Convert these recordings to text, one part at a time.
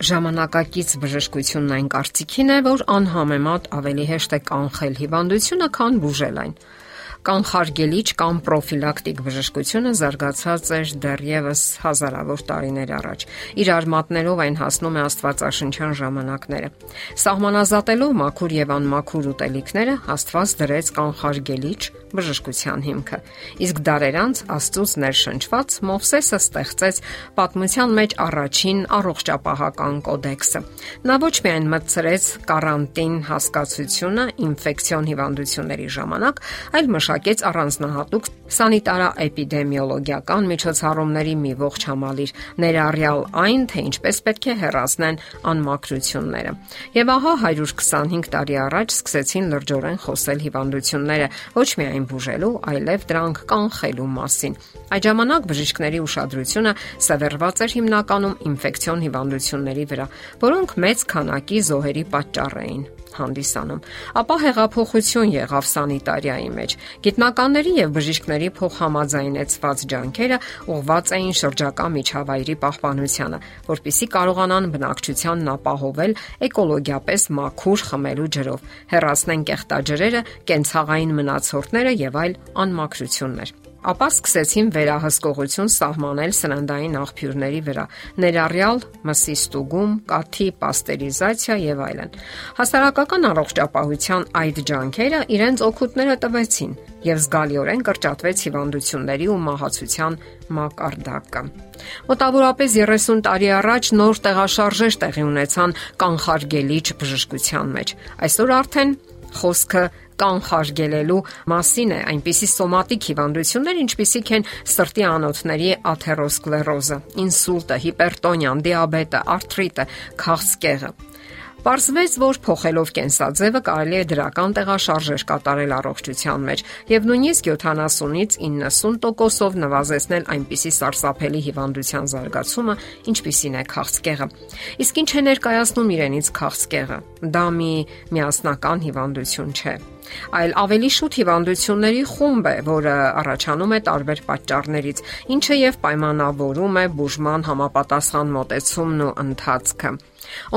Ժամանակակից բժշկությունն այն կարծիքին է, որ անհամեմատ ավելի հեշտ է կանխել հիվանդությունը, քան բուժել այն կանխարգելիչ կամ պրոֆիլակտիկ բժշկությունը զարգացած էր դեռևս հազարավոր տարիներ առաջ։ Իր արմատներով այն հասնում է Աստվածաշնչյան ժամանակները։ Սահմանազատելով մաքուր եւ անմաքուր ուտելիքները, Աստված դրեց կանխարգելիչ բժշկության հիմքը։ Իսկ դարեր անց Աստծոց ներշնչված Մովսեսը ստեղծեց պատմության մեջ առաջին առողջապահական կոդեքսը։ Նա ոչ միայն մտցրեց կարանտին հասկացությունը ինֆեկցիոն հիվանդությունների ժամանակ, այլ մշ մշակեց առանձնահատուկ սանիտարա-էպիդեմիոլոգիական միջոցառումների մի ողջ համալիր, ներառյալ այն, թե ինչպես պետք է հեռացնեն անմակրությունները։ Եվ ահա 125 տարի առաջ սկսեցին լրջորեն խոսել հիվանդությունները ոչ միայն բուժելու, այլև դրանք կանխելու մասին։ Այդ ժամանակ բժիշկների ուշադրությունը սևեռված էր հիմնականում ինֆեկցիոն հիվանդությունների վրա, որոնք մեծ քանակի զոհերի պատճառ էին հանդիսանում։ Ապա հեղափոխություն եղավ սանիտարիայի մեջ։ Գիտնականների եւ բժիշկների փոխհամաձայնեցված ջանքերը ուղղված էին շրջակա միջավայրի պահպանությանը, որpիսի կարողանան բնակչությանն ապահովել էկոլոգիապես մաքուր խմելու ջրով, հեռացնեն կեղտաջրերը, կենցաղային մնացորդները եւ այլ անմաքրություններ ապա սկսեցին վերահսկողություն սահմանել սննդային աղբյուրների վրա, ներառյալ մսի ստուգում, կաթի պաստերիզացիա եւ այլն։ Հասարակական առողջապահության այդ ջանքերը իրենց օգուտները տվեցին եւ զգալիորեն կրճատվեց հիվանդությունների ու մահացության մակարդակը։ Մոտավորապես 30 տարի առաջ նոր տեղաշարժեր տեղի ունեցան կանխարգելիչ բժշկության մեջ։ Այսօր արդեն խոսքը կանխարգելելու մասին է այնպիսի սոմատիկ հիվանդություններ, ինչպիսիք են սրտի անոթների աթերոսկլերոզը, ինսուլտը, հիպերտոնիան, դիաբետը, արթրիտը, քաղցկեղը։ Պարզվեց, որ փոխելով կենսաձևը կարելի է դրական տեղաշարժեր կատարել առողջության մեջ եւ նույնիսկ 70-ից 90%-ով նվազեցնել այնպիսի սարսափելի հիվանդության զարգացումը, ինչպիսին է քաղցկեղը։ Իսկ ինչ է ներկայացնում իրենից քաղցկեղը։ Դա մի միասնական հիվանդություն չէ այլ ավելի շուտ հիվանդությունների խումբ է, որը առաջանում է տարբեր պատճառներից, ինչը եւ պայմանավորում է բուժման համապատասխան մոտեցումն ու ընթացքը։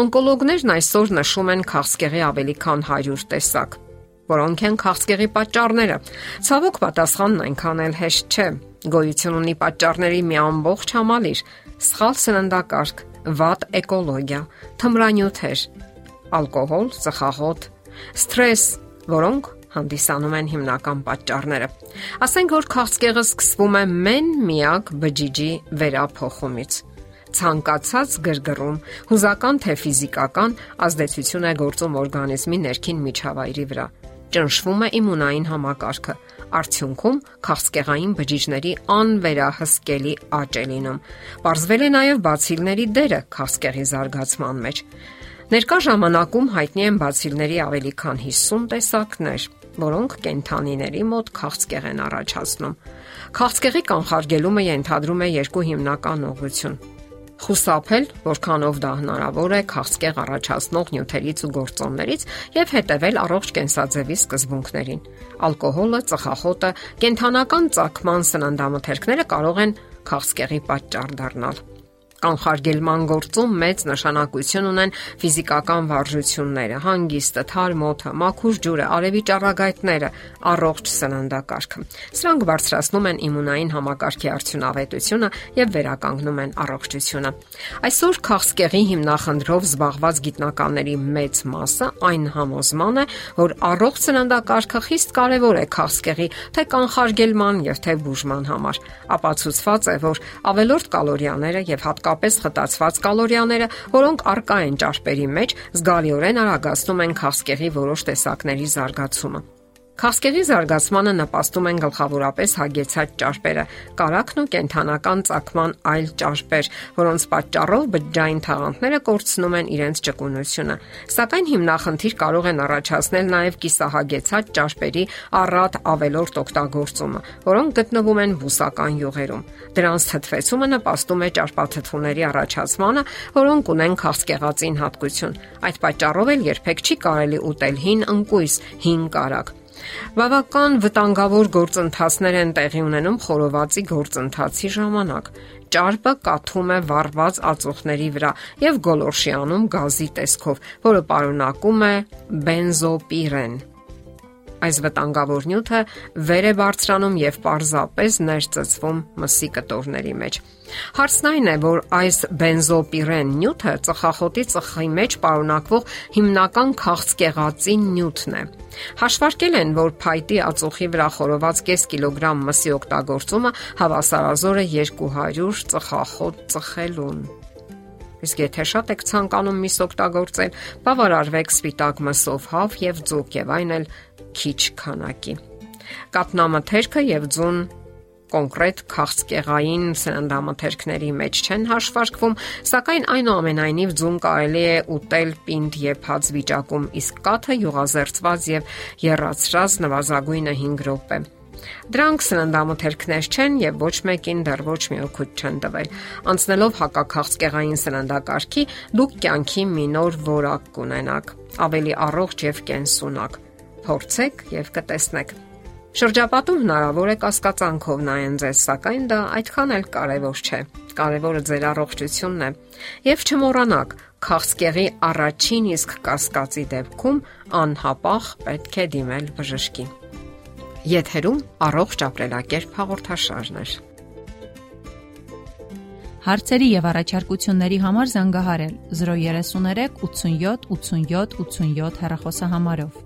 Օնկոլոգներն այսօր նշում են քաղցկեղի ավելի քան 100 տեսակ որոնք են քաղցկեղի պատճառները։ Ցավոք պատասխանն այնքան էլ հեշտ չէ։ Գոյություն ունի պատճառների մի ամբողջ համալիր՝ սխալ սննդակարգ, վատ էկոլոգիա, թմրանյութեր, ալկոհոլ, ծխախոտ, սթրես, որոնք հանդիսանում են հիմնական պատճառները։ Ասենք որ քաղցկեղը սկսվում է մեն միակ բջիջի վերափոխումից ցանկացած գրգռում հուզական թե ֆիզիկական ազդեցություն է գործում օրգանիզմի ներքին միջավայրի վրա ճնշվում է իմունային համակարգը արդյունքում քաղցկեղային բջիջների անվերահսկելի աճ է լինում Պարզվել է նաև բացիլների դերը քաղցկեղի զարգացման մեջ Ներկա ժամանակում հայտնի են բացիլների ավելի քան 50 տեսակներ, որոնք կենթանիների մոտ քաղցկեղ են առաջացնում։ Քաղցկեղի կանխարգելումը ենթադրում է երկու հիմնական ուղղություն։ Խուսափել, որքանով դա հնարավոր է, քաղցկեղ առաջացնող նյութերից ու գործոններից եւ հետեւել առողջ կենսաձևի սկզբունքներին։ Ալկոհոլը, ծխախոտը, կենթանական ծակման սննդամթերքները կարող են քաղցկեղի պատճառ դառնալ կանխարգելման գործում մեծ նշանակություն ունեն ֆիզիկական վարժությունները, հանգիստը, թարմոթը, մաքուր ջուրը, արևի ճառագայթները, առողջ սննդակարգը։ Սրանք բարձրացնում են իմունային համակարգի արդյունավետությունը եւ վերականգնում են առողջությունը։ Այսօր քաղցկեղի հիմնախնդրով զբաղված գիտնականների մեծ մասը այն համոզման է, որ առողջ սննդակարգը խիստ կարևոր է քաղցկեղի թե կանխարգելման եւ թե բուժման համար։ Ապացուցված է, որ ավելորտ կալորիաները եւ հատկապես հատկապես խտացված կալորիաները, որոնք արկա են ճարպերի մեջ, զգալիորեն արագացնում են քաղցկեղի որոշ տեսակների զարգացումը։ Քաղցկեղի զարգացմանը նպաստում են գլխավորապես հագեցած ճարպերը, կարակն ու կենթանական ծակման այլ ճարպեր, որոնց պատճառով բջջային թաղանթները կորցնում են իրենց ճկունությունը։ Սակայն հիմնախնդիր կարող են առաջացնել նաև կիսահագեցած ճարպերի առատ ավելորտ օգտագործումը, որոնք գտնվում են բուսական յուղերում։ Դրանց թթվեցումը նպաստում է ճարպաթթուների առաջացմանը, որոնք ունեն քաղցկեղածին հատկություն։ Այդ պատճառով էլ երբեք չի կարելի ուտել հին ընկույզ, հին կարակ Բավական վտանգավոր գործընթացներ են տեղի ունենում խորովածի գործընթացի ժամանակ։ ճարպը կաթում է վառված ածուխների վրա եւ գոլորշի անում գազի տեսքով, որը պարունակում է բենզոպիրեն այս վտանգավոր նյութը վեր է բարձրանում եւ պարզապես ներծծվում մսի կտորների մեջ։ Հարցն այն է, որ այս բենզոպիրեն նյութը ծխախոտի ծխի մեջ պարունակվող հիմնական քաղցկեղածի նյութն է։ Հաշվարկել են, որ փայտի ածուխի վրա խորոված կես կիլոգրամ մսի օգտագործումը հավասարազոր է 200 ծխախոտ ծխելուն։ Իսկ եթե շատ եք ցանկանում միս օգտագործել, բավարարվեք սպիտակ մսով հավ եւ ձուկ եւ այն էլ քիչ քանակի։ Կատնամթերքը եւ ձուն կոնկրետ քաղցկեղային սննդամթերքների մեջ չեն հաշվարկվում, սակայն այնուամենայնիվ ձուն կարելի է ուտել պինդ եփած վիճակում, իսկ կաթը յուղազերծված եւ երացրած նվազագույնը 5 րոպե։ Դրանք սննդամթերքներ չեն եւ ոչ մեկին դեռ ոչ մի օգուտ չեն տվել։ Անցնելով հակաքաղցկեղային սննդակարգի, դուք կյանքի մի նոր որակ կունենաք, ավելի առողջ եւ կենսունակ փորձեք եւ կտեսնեք։ Շրջապատում հնարավոր է կասկածանքով նայեն ձեզ, սակայն դա այդքան էլ կարևոր չէ։ Կարևորը ձեր առողջությունն է։ Եվ չմոռանաք, քաղցկեղի առաջին իսկ կասկածի դեպքում անհապաղ պետք է դիմել բժշկի։ Եթերում առողջ ապրելակերպ հաղորդաշարն է։ Հարցերի եւ առաջարկությունների համար զանգահարել 033 87 87 87 հեռախոսահամարով։